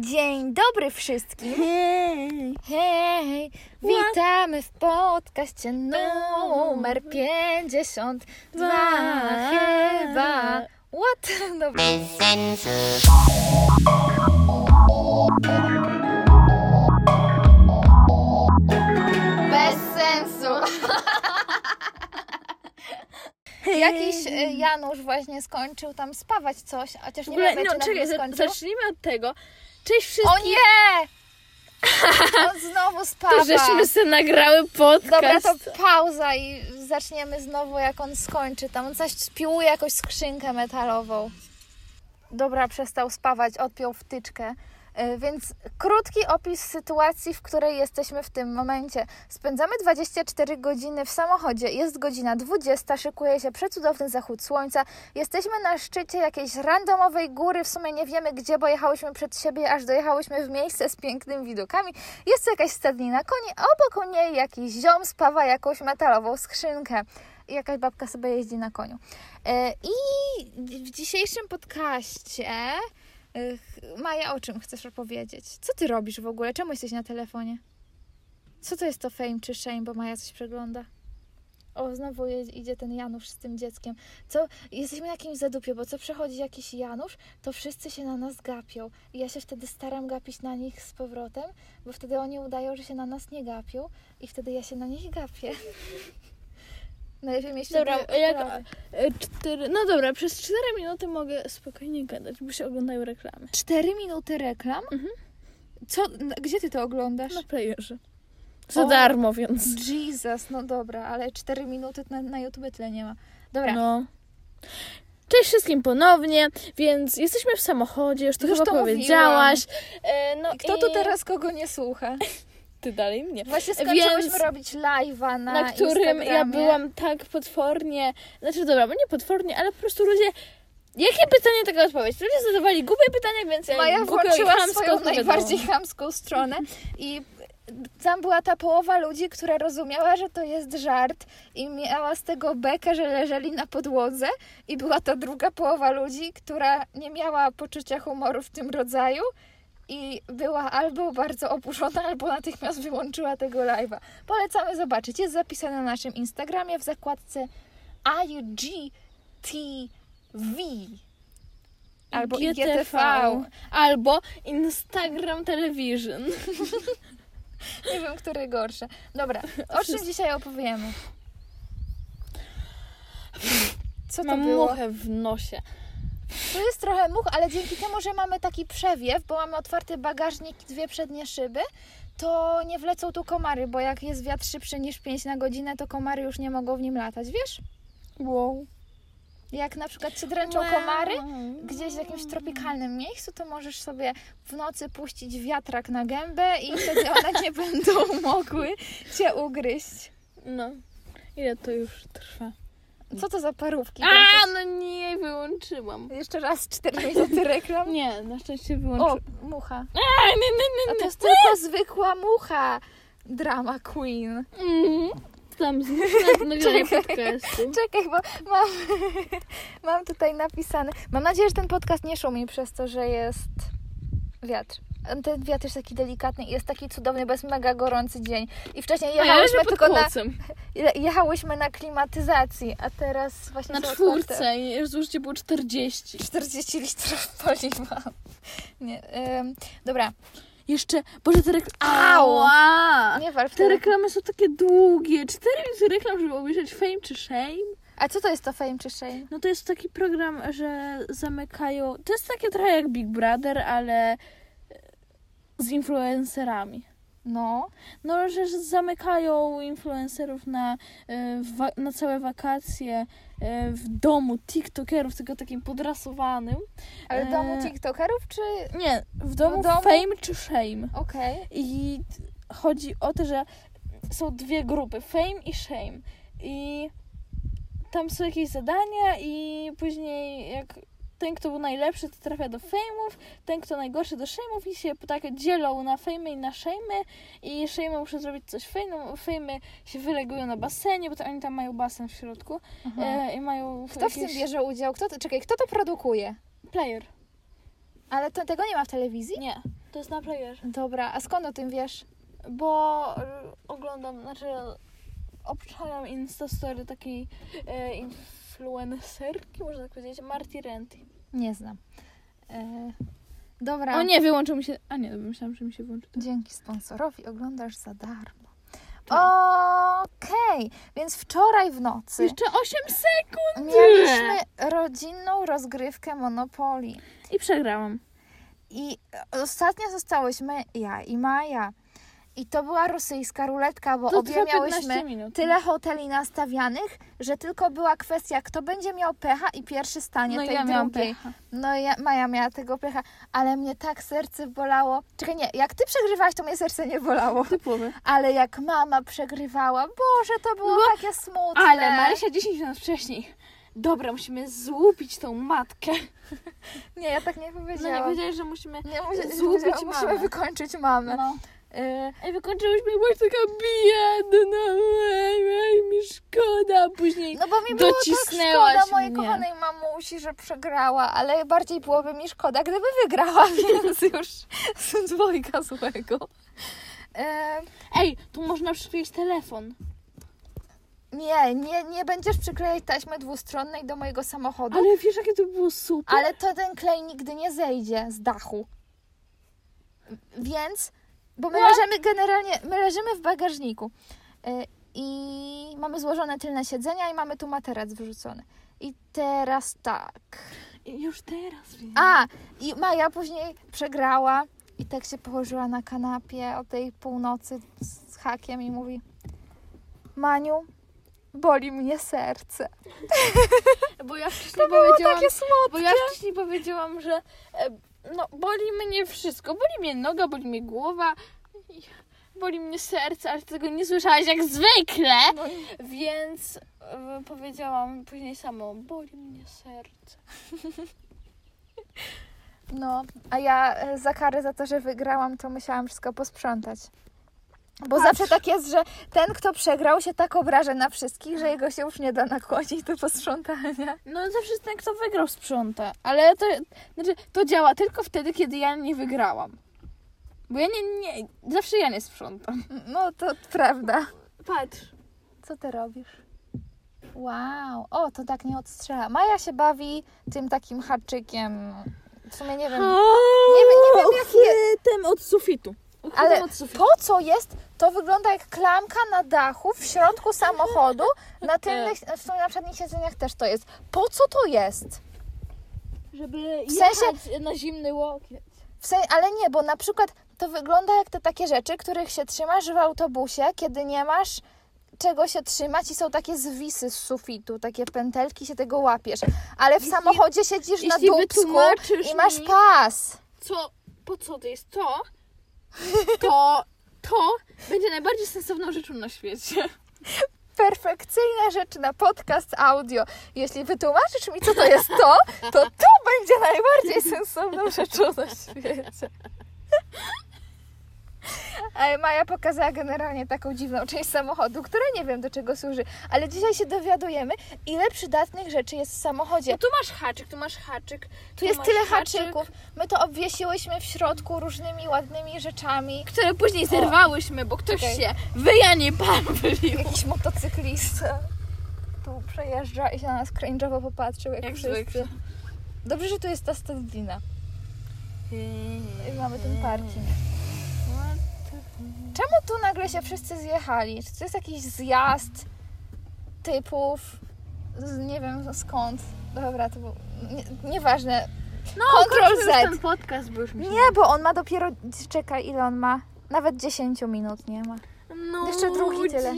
Dzień dobry wszystkim. Hej! Hej, witamy w podcaście numer 52 chyba. What? Dobra. Bez sensu. Jakiś y, Janusz właśnie skończył tam spawać coś, chociaż W nie ogóle, wiem, no czy czekaj, nawet za- skończył. zacznijmy od tego. Cześć O wszystkim! nie! On znowu spawa. To żeśmy sobie nagrały podcast. Dobra, to pauza i zaczniemy znowu jak on skończy. Tam on coś spiłuje jakąś skrzynkę metalową. Dobra, przestał spawać, odpiął wtyczkę. Yy, Więc krótki opis sytuacji, w której jesteśmy w tym momencie. Spędzamy 24 godziny w samochodzie. Jest godzina 20, szykuje się przecudowny zachód słońca. Jesteśmy na szczycie jakiejś randomowej góry. W sumie nie wiemy gdzie, bo jechałyśmy przed siebie, aż dojechałyśmy w miejsce z pięknymi widokami. Jest jakaś stadnina koni, obok niej jakiś ziom spawa jakąś metalową skrzynkę. Jakaś babka sobie jeździ na koniu. E, I w dzisiejszym podcaście e, Maja, o czym chcesz opowiedzieć? Co ty robisz w ogóle? Czemu jesteś na telefonie? Co to jest to fame czy shame, bo Maja coś przegląda? O, znowu idzie ten Janusz z tym dzieckiem. Co? Jesteśmy na jakimś zadupie, bo co przechodzi jakiś Janusz, to wszyscy się na nas gapią. I ja się wtedy staram gapić na nich z powrotem, bo wtedy oni udają, że się na nas nie gapią i wtedy ja się na nich gapię. Najlepiej mieć Dobra, wtedy jak, e, cztery, no dobra, przez 4 minuty mogę spokojnie gadać, bo się oglądają reklamy. Cztery minuty reklam? Mhm. Co? Gdzie ty to oglądasz? Na playerze. Za O. darmo, więc. Jesus, no dobra, ale cztery minuty na, na YouTube tyle nie ma. Dobra, No. Cześć wszystkim ponownie, więc jesteśmy w samochodzie, już to Już chyba to powiedziałaś. E, no I kto tu i- teraz kogo nie słucha? Ty dalej mnie. Właśnie skończyłyśmy Więc- robić live'a na, na którym ja byłam tak potwornie, znaczy dobra, bo nie potwornie, ale po prostu ludzie, jakie pytanie taka odpowiedź? Ludzie zadawali głupie pytania, więc ja Maja włączyła swoją najbardziej chamską stronę i tam była ta połowa ludzi, która rozumiała, że to jest żart i miała z tego bekę, że leżeli na podłodze i była ta druga połowa ludzi, która nie miała poczucia humoru w tym rodzaju i była albo bardzo oburzona, albo natychmiast wyłączyła tego live'a. Polecamy zobaczyć. Jest zapisane na naszym Instagramie w zakładce IGTV. Albo IGTV. Albo Instagram Television. Nie wiem, które gorsze. Dobra, o czym dzisiaj opowiemy? Co to Mam było? muchę w nosie. Tu jest trochę much, ale dzięki temu, że mamy taki przewiew, bo mamy otwarty bagażnik i dwie przednie szyby, to nie wlecą tu komary, bo jak jest wiatr szybszy niż 5 na godzinę, to komary już nie mogą w nim latać, wiesz? Wow. Jak na przykład cię dręczą komary gdzieś w jakimś tropikalnym miejscu, to możesz sobie w nocy puścić wiatrak na gębę i wtedy one nie będą mogły cię ugryźć. No. Ile to już trwa? Co to za parówki? A, no nie, wyłączyłam. Jeszcze raz 4 minuty reklam. Nie, na szczęście O, wyłączyłam. mucha. A, nie, nie, A nie, to nie. jest tylko zwykła mucha. Drama queen. Mm. Tam zmuszę nagranie podcastu. Czekaj, bo mam, mam tutaj napisane. Mam nadzieję, że ten podcast nie szumi przez to, że jest wiatr. Ten wiatr jest taki delikatny i jest taki cudowny, bo jest mega gorący dzień. I wcześniej ja jechałyśmy pod tylko na, jechałyśmy na klimatyzacji, a teraz właśnie Na czwórce i już zużycie było 40. 40 litrów paliwa. Nie, ym, dobra, Jeszcze, Boże, te reklamy... Ała! nie warto. Te reklamy są takie długie. Cztery minuty reklam, żeby obejrzeć Fame czy Shame. A co to jest to fame czy shame? No to jest taki program, że zamykają... To jest takie trochę jak Big Brother, ale z influencerami. No. No, że zamykają influencerów na, e, na całe wakacje e, w domu tiktokerów, tylko takim podrasowanym. Ale w domu E, tiktokerów czy... Nie, w domu, W domu? Fame czy Shame. Okej. I chodzi o to, że są dwie grupy, fame i shame. I tam są jakieś zadania i później jak ten, kto był najlepszy, to trafia do fejmów, ten, kto najgorszy do shame'ów i się tak dzielą na fejmy i na shame'y i shame'y muszą zrobić coś fejmem, fejmy się wylegują na basenie, bo to oni tam mają basen w środku e, i mają Kto w tym jakieś- bierze udział? Kto to, czekaj, kto to produkuje? Player. Ale to, tego nie ma w telewizji? Nie. To jest na playerze. Dobra, a skąd o tym wiesz? Bo y, oglądam, znaczy obczajam Instastory takiej e, influencerki, można tak powiedzieć, Marty Renty. Nie znam. E, dobra. O nie, wyłączył mi się. A nie, myślałam, że mi się włączy. Dzięki sponsorowi oglądasz za darmo. Tak. Okej, więc wczoraj w nocy Jeszcze 8 sekund! mieliśmy rodzinną rozgrywkę Monopoly. I przegrałam. I ostatnio zostałyśmy ja i Maja. I to była rosyjska ruletka, bo To obie trwa 15 miałyśmy minut. tyle hoteli nastawianych, że tylko była kwestia, kto będzie miał pecha i pierwszy stanie No tej ja drugiej. pecha. No ja, Maja miała tego pecha, ale mnie tak serce bolało. Czekaj, nie, jak ty przegrywałaś, to mnie serce nie bolało. Typowe. Ale jak mama przegrywała, Boże, to było No, takie smutne. Ale Marysia 10 minut wcześniej. Dobra, musimy złupić tą matkę. Nie, ja tak nie No nie powiedziałam. powiedziałeś, że musimy... nie, musi- złupić musimy, musimy mamę. wykończyć mamę. No. Y, Ej, wykończyłyśmy byłaś taka biedna, ej, ej, mi szkoda. Później no bo mi było tak szkoda mojej mnie. kochanej mamusi, że przegrała, ale bardziej byłoby mi szkoda, gdyby wygrała, więc już z dwojga złego. Y, Ej, tu można przykleić telefon. nie, nie, nie będziesz przyklejać taśmy dwustronnej do mojego samochodu, Ale wiesz, jakie to było super? ale to ten klej nigdy nie zejdzie z dachu. Więc, bo my leżymy generalnie, my leżymy w bagażniku y, i mamy złożone tylne siedzenia i mamy tu materac wrzucony. I teraz tak. I Już teraz wiem. A, i Maja później przegrała i tak się położyła na kanapie o tej północy z hakiem i mówi Maniu, boli mnie serce. Bo ja wcześniej To było powiedziałam... Bo ja wcześniej powiedziałam, że e, no, boli mnie wszystko. Boli mnie noga, boli mnie głowa, boli mnie serce, ale tego nie słyszałaś jak zwykle. No, Więc e, powiedziałam później samo, boli mnie serce. No, a ja e, za karę za to, że wygrałam, to musiałam wszystko posprzątać. Bo Patrz. zawsze tak jest, że ten, kto przegrał, się tak obraża na wszystkich, że jego się już nie da nakłonić do posprzątania. No zawsze ten, kto wygrał, sprząta. Ale to, znaczy, to działa tylko wtedy, kiedy ja nie wygrałam. Bo ja nie, nie, zawsze ja nie sprzątam. No, to prawda. Patrz. Co ty robisz? Wow, o, to tak nie odstrzela. Maja się bawi tym takim haczykiem. W sumie nie wiem, nie wiem- nie wiem, jaki je- od sufitu. Ale to co jest, to wygląda jak klamka na dachu w środku samochodu. Na tylnych, w sumie na przednich siedzeniach też to jest. Po co to jest? Żeby W sensie- jechać na zimny łokieć. W sensie, ale nie, bo na przykład to wygląda jak te takie rzeczy, których się trzymasz w autobusie, kiedy nie masz czego się trzymać i są takie zwisy z sufitu, takie pętelki, się tego łapiesz. Ale w Jeśli- samochodzie siedzisz na dupsku i masz pas. Co, po co to jest to, to, to będzie najbardziej sensowną rzeczą na świecie. Perfekcyjna rzecz na podcast audio. Jeśli wytłumaczysz mi, co to jest to, to to będzie najbardziej sensowną rzeczą na świecie. Ale Maja pokazała generalnie taką dziwną część samochodu, która nie wiem do czego służy, ale dzisiaj się dowiadujemy, ile przydatnych rzeczy jest w samochodzie. No tu masz haczyk, tu masz haczyk. Tu jest masz tyle haczyk, haczyków. My to obwiesiłyśmy w środku różnymi ładnymi rzeczami. Które później zerwałyśmy, bo ktoś Czekaj. się pawlił. Jakiś motocyklista tu przejeżdża i się na nas cringe'owo popatrzył, jak, Jak wszyscy. zwykle. Dobrze, że tu jest ta stadlina. I mamy ten parking. Czemu tu nagle się wszyscy zjechali? Czy to jest jakiś zjazd typów? Nie wiem skąd. Dobra, to było... Nie, nieważne. No, już Z. ten podcast, bo już mi się... Nie, bo on ma dopiero... Czekaj, ile on ma? Nawet 10 minut nie ma. Nudzi, Jeszcze drugi tyle.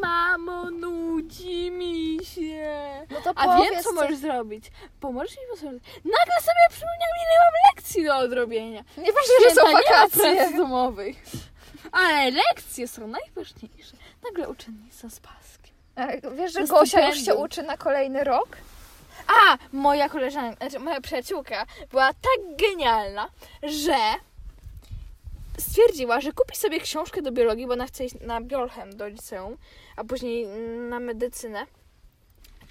mamo, nudzi mi się. No to A wiem, co co- możesz zrobić. Pomożesz mi posłuchać. Nagle sobie przypomniałam, ile mam lekcji do odrobienia. Nieważne, że są nie wakacje. domowej. Ale lekcje są najważniejsze. Nagle uczennica z paskiem. Ale Wiesz, że Gosia już się uczy na kolejny rok? A, moja koleżanka, znaczy moja przyjaciółka była tak genialna, że stwierdziła, że kupi sobie książkę do biologii, bo ona chce iść na biolchem do liceum, a później na medycynę.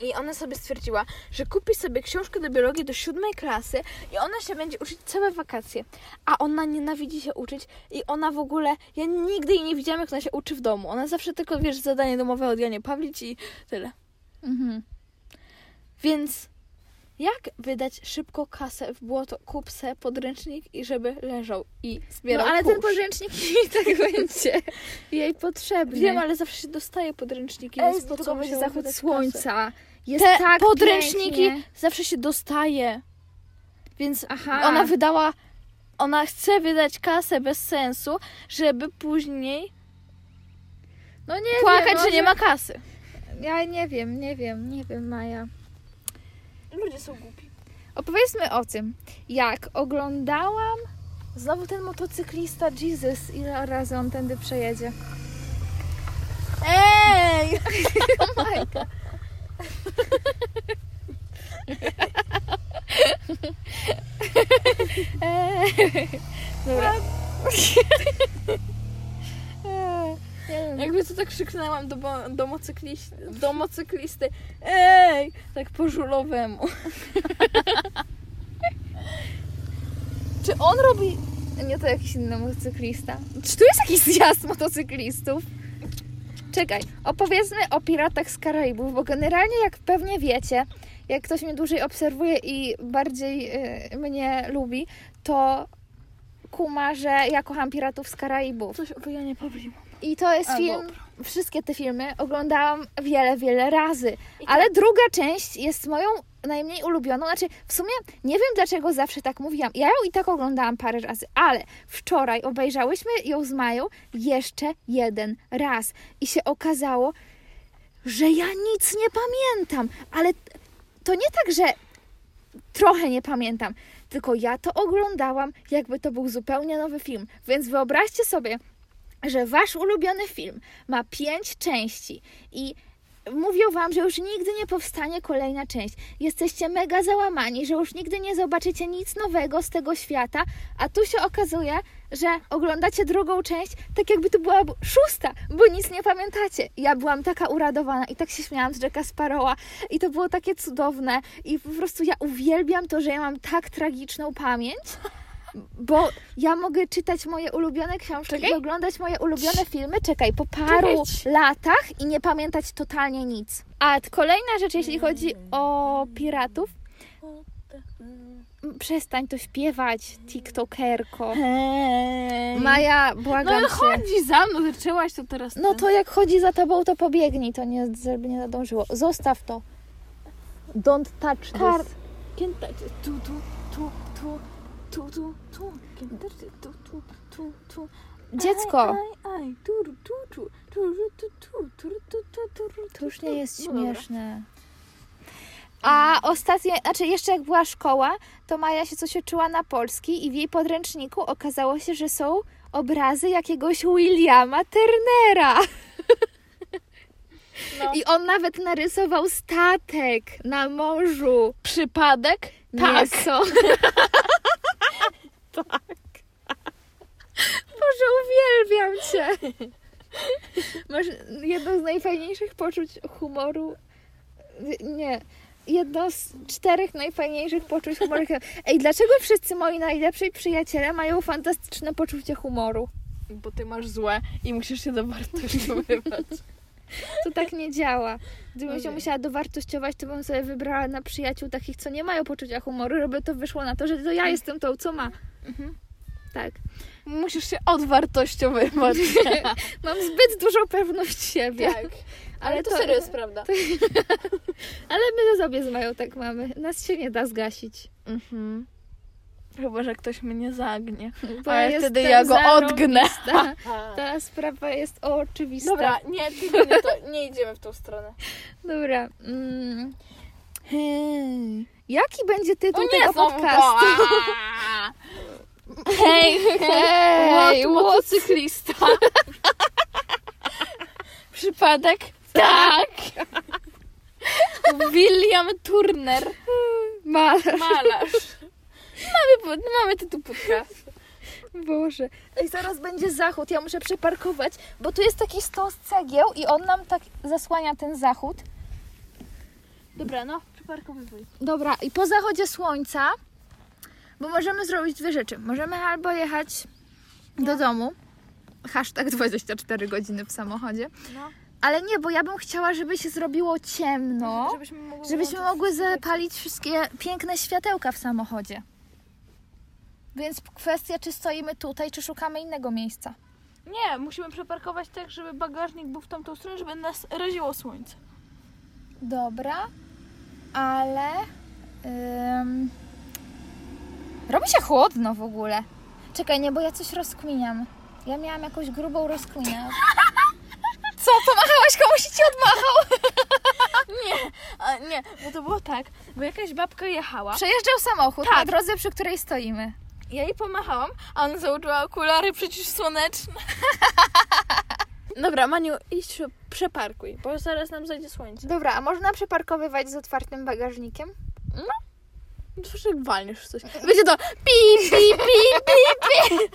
I ona sobie stwierdziła, że kupi sobie książkę do biologii do siódmej klasy i ona się będzie uczyć całe wakacje. A ona nienawidzi się uczyć i ona w ogóle, ja nigdy jej nie widziałam, jak ona się uczy w domu. Ona zawsze tylko, wiesz, zadanie domowe od Janie Pawlić i tyle. Mhm. Więc jak wydać szybko kasę w błoto? Kup se podręcznik i żeby leżał i No zbierał ale ten kurz. podręcznik i tak będzie jej potrzebny. Wiem, ale zawsze się dostaje podręczniki, Ej, więc po co musiała zachód kasę? słońca. Jest Te tak podręczniki pięknie. zawsze się dostaje. Więc Aha. ona wydała, ona chce wydać kasę bez sensu, żeby później No nie płakać, wiem, że nie może- ma kasy. Ja nie wiem, nie wiem, nie wiem, Maja. Ludzie są głupi. Opowiedzmy o tym, jak oglądałam znowu ten motocyklista Jesus, ile razy on tędy przejedzie. Ej! Majka. Dobra. Nie wiem. Jakby to tak krzyknęłam do, do, motocyklisty, do. Ej! Tak po żulowemu. Czy on robi... Nie, to jakiś inny motocyklista. Czy tu jest jakiś zjazd motocyklistów? Czekaj, opowiedzmy o Piratach z Karaibów, bo generalnie jak pewnie wiecie, jak ktoś mnie dłużej obserwuje i bardziej y, mnie lubi, to kuma, że ja kocham Piratów z Karaibów. Coś o. I to jest A, film, dobra. Wszystkie te filmy oglądałam wiele, wiele razy. Ale druga część jest moją najmniej ulubioną. Znaczy, w sumie nie wiem dlaczego zawsze tak mówiłam. Ja ją i tak oglądałam parę razy, ale wczoraj obejrzałyśmy ją z Mają jeszcze jeden raz. I się okazało, że ja nic nie pamiętam. Ale to nie tak, że trochę nie pamiętam, tylko ja to oglądałam, jakby to był zupełnie nowy film. Więc wyobraźcie sobie, że wasz ulubiony film ma pięć części i mówią wam, że już nigdy nie powstanie kolejna część. Jesteście mega załamani, że już nigdy nie zobaczycie nic nowego z tego świata, a tu się okazuje, że oglądacie drugą część, tak jakby to była szósta, bo nic nie pamiętacie. Ja byłam taka uradowana i tak się śmiałam z Jacka Sparrowa i to było takie cudowne i po prostu ja uwielbiam to, że ja mam tak tragiczną pamięć, bo ja mogę czytać moje ulubione książki Czekaj. i oglądać moje ulubione filmy, czekaj, po paru Czekaj. latach i nie pamiętać totalnie nic. A kolejna rzecz, jeśli chodzi o piratów, m, przestań to śpiewać, tiktokerko. Hej. Maja, No błagam ale cię. chodzi za mną, zaczęłaś to teraz. No ty. to jak chodzi za tobą, to pobiegnij, to nie, żeby nie nadążyło. Zostaw to. Don't touch Kar- this. Can't touch it. Tu, tu, tu, tu, tu, tu, tu. Tu, tu, tu, tu. Dziecko, Aj, aj, aj. Tu, tu, tu, tu, tu, tu, tu, tu, tu, tu, tu, to już nie jest No śmieszne. A ostatnio, znaczy jeszcze jak była szkoła, to Maja się coś uczyła na polski i w jej podręczniku okazało się, że są obrazy jakiegoś Williama Turnera. No. I on nawet narysował statek na morzu. Przypadek? Tak. Tak. Boże, uwielbiam cię. Masz jedno z najfajniejszych poczuć humoru. Nie. Jedno z czterech najfajniejszych poczuć humoru. Ej, dlaczego wszyscy moi najlepsi przyjaciele mają fantastyczne poczucie humoru? Bo ty masz złe i musisz się dowartościowywać. To tak nie działa. Gdybym się Okej. musiała dowartościować, to bym sobie wybrała na przyjaciół takich, co nie mają poczucia humoru, żeby to wyszło na to, że to ja jestem tą, co ma. Mhm. Tak. Musisz się odwartościowywać. Mam zbyt dużą pewność siebie. tak. Ale Ale to, to- serio jest prawda. Ale my to sobie z Mają tak mamy. Nas się nie da zgasić. Mhm. Chyba, że ktoś mnie zagnie. Bo Ale wtedy ja go odgnę. Ta sprawa jest oczywista. Dobra, nie, tylko nie, to, nie idziemy w tą stronę. Dobra. Mm. Hmm. Jaki będzie tytuł O tego nie, znowu podcastu? Hej, Hej, motocyklista. Przypadek? Tak. William Turner, Malarz. malarz. Mamy, pod- mamy tytuł podcastu. Boże. Ej, zaraz będzie zachód, ja muszę przeparkować, bo tu jest taki stos cegieł i on nam tak zasłania ten zachód. Dobra, no, przyparkowywuj. Dobra, i po zachodzie słońca, bo możemy zrobić dwie rzeczy. Możemy albo jechać do domu, hashtag 24 godziny w samochodzie, No. ale nie, bo ja bym chciała, żeby się zrobiło ciemno, Żebyśmy mogły żebyśmy mogły zapalić wszystkie piękne światełka w samochodzie. Więc kwestia, czy stoimy tutaj, czy szukamy innego miejsca. Nie, musimy przeparkować tak, żeby bagażnik był w tamtą stronę, żeby nas raziło słońce. Dobra, ale. ym, robi się chłodno w ogóle. Czekaj, nie, bo ja coś rozkminiam. Ja miałam jakąś grubą rozkminę. Co, pomachałaś komuś i ci odmachał? Nie, a nie, bo to było tak, bo jakaś babka jechała, Przejeżdżał samochód Tak. na drodze, przy której stoimy. ja jej pomachałam, a ona założyła okulary przeciwsłoneczne. Dobra, Maniu, idź prze- przeparkuj, bo zaraz nam zajdzie słońce. Dobra, a można przeparkowywać z otwartym bagażnikiem? Słyszę, jak walniesz w coś. Będzie to pi, pi, pi, pi, pi.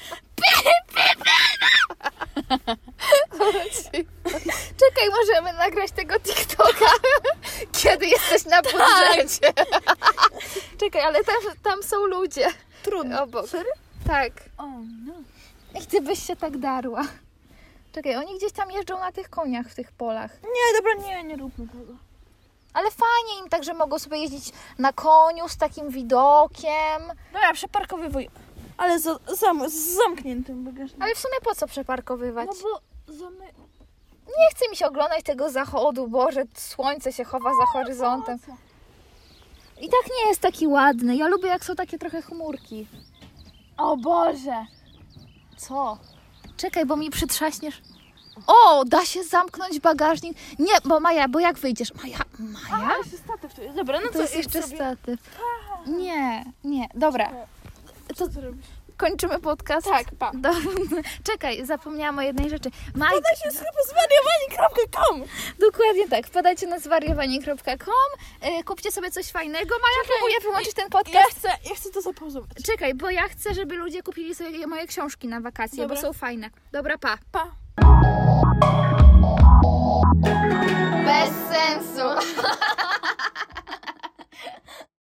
Czekaj, możemy nagrać tego TikToka, kiedy jesteś na budżecie. Czekaj, ale tam, tam są ludzie Trudno. obok. Tak. O, no. I ty byś się tak darła. Czekaj, oni gdzieś tam jeżdżą na tych koniach w tych polach. Nie, dobra, nie, nie róbmy tego. Ale fajnie im tak, że mogą sobie jeździć na koniu z takim widokiem. Dobra, przeparkowywuj. Ale za, zam, z zamkniętym bagażnikiem. Ale w sumie po co przeparkowywać? No bo zamy... Nie chce mi się oglądać tego zachodu, Boże, słońce się chowa za horyzontem. I tak nie jest taki ładny. Ja lubię, jak są takie trochę chmurki. O Boże! Co? Czekaj, bo mi przytrzaśniesz. O, da się zamknąć bagażnik. Nie, bo Maja, bo jak wyjdziesz? Maja, Maja? A, jeszcze statyw tu jest. Dobra, no To to jest jeszcze sobie... statyw. Nie, nie. Dobra, Co ty robisz? kończymy podcast. Tak, pa. Do... Czekaj, zapomniałam o jednej rzeczy. Maj... Podaj się sklepu zwariowani.com Dokładnie tak. Wpadajcie na zwariowanie.com, y, kupcie sobie coś fajnego. Maja Czekaj, próbuje wyłączyć ten Ja podcast. chcę, ja chcę to zapauzować. Czekaj, bo ja chcę, żeby ludzie kupili sobie moje książki na wakacje, Dobra. bo są fajne. Dobra, pa. Pa. Bez sensu.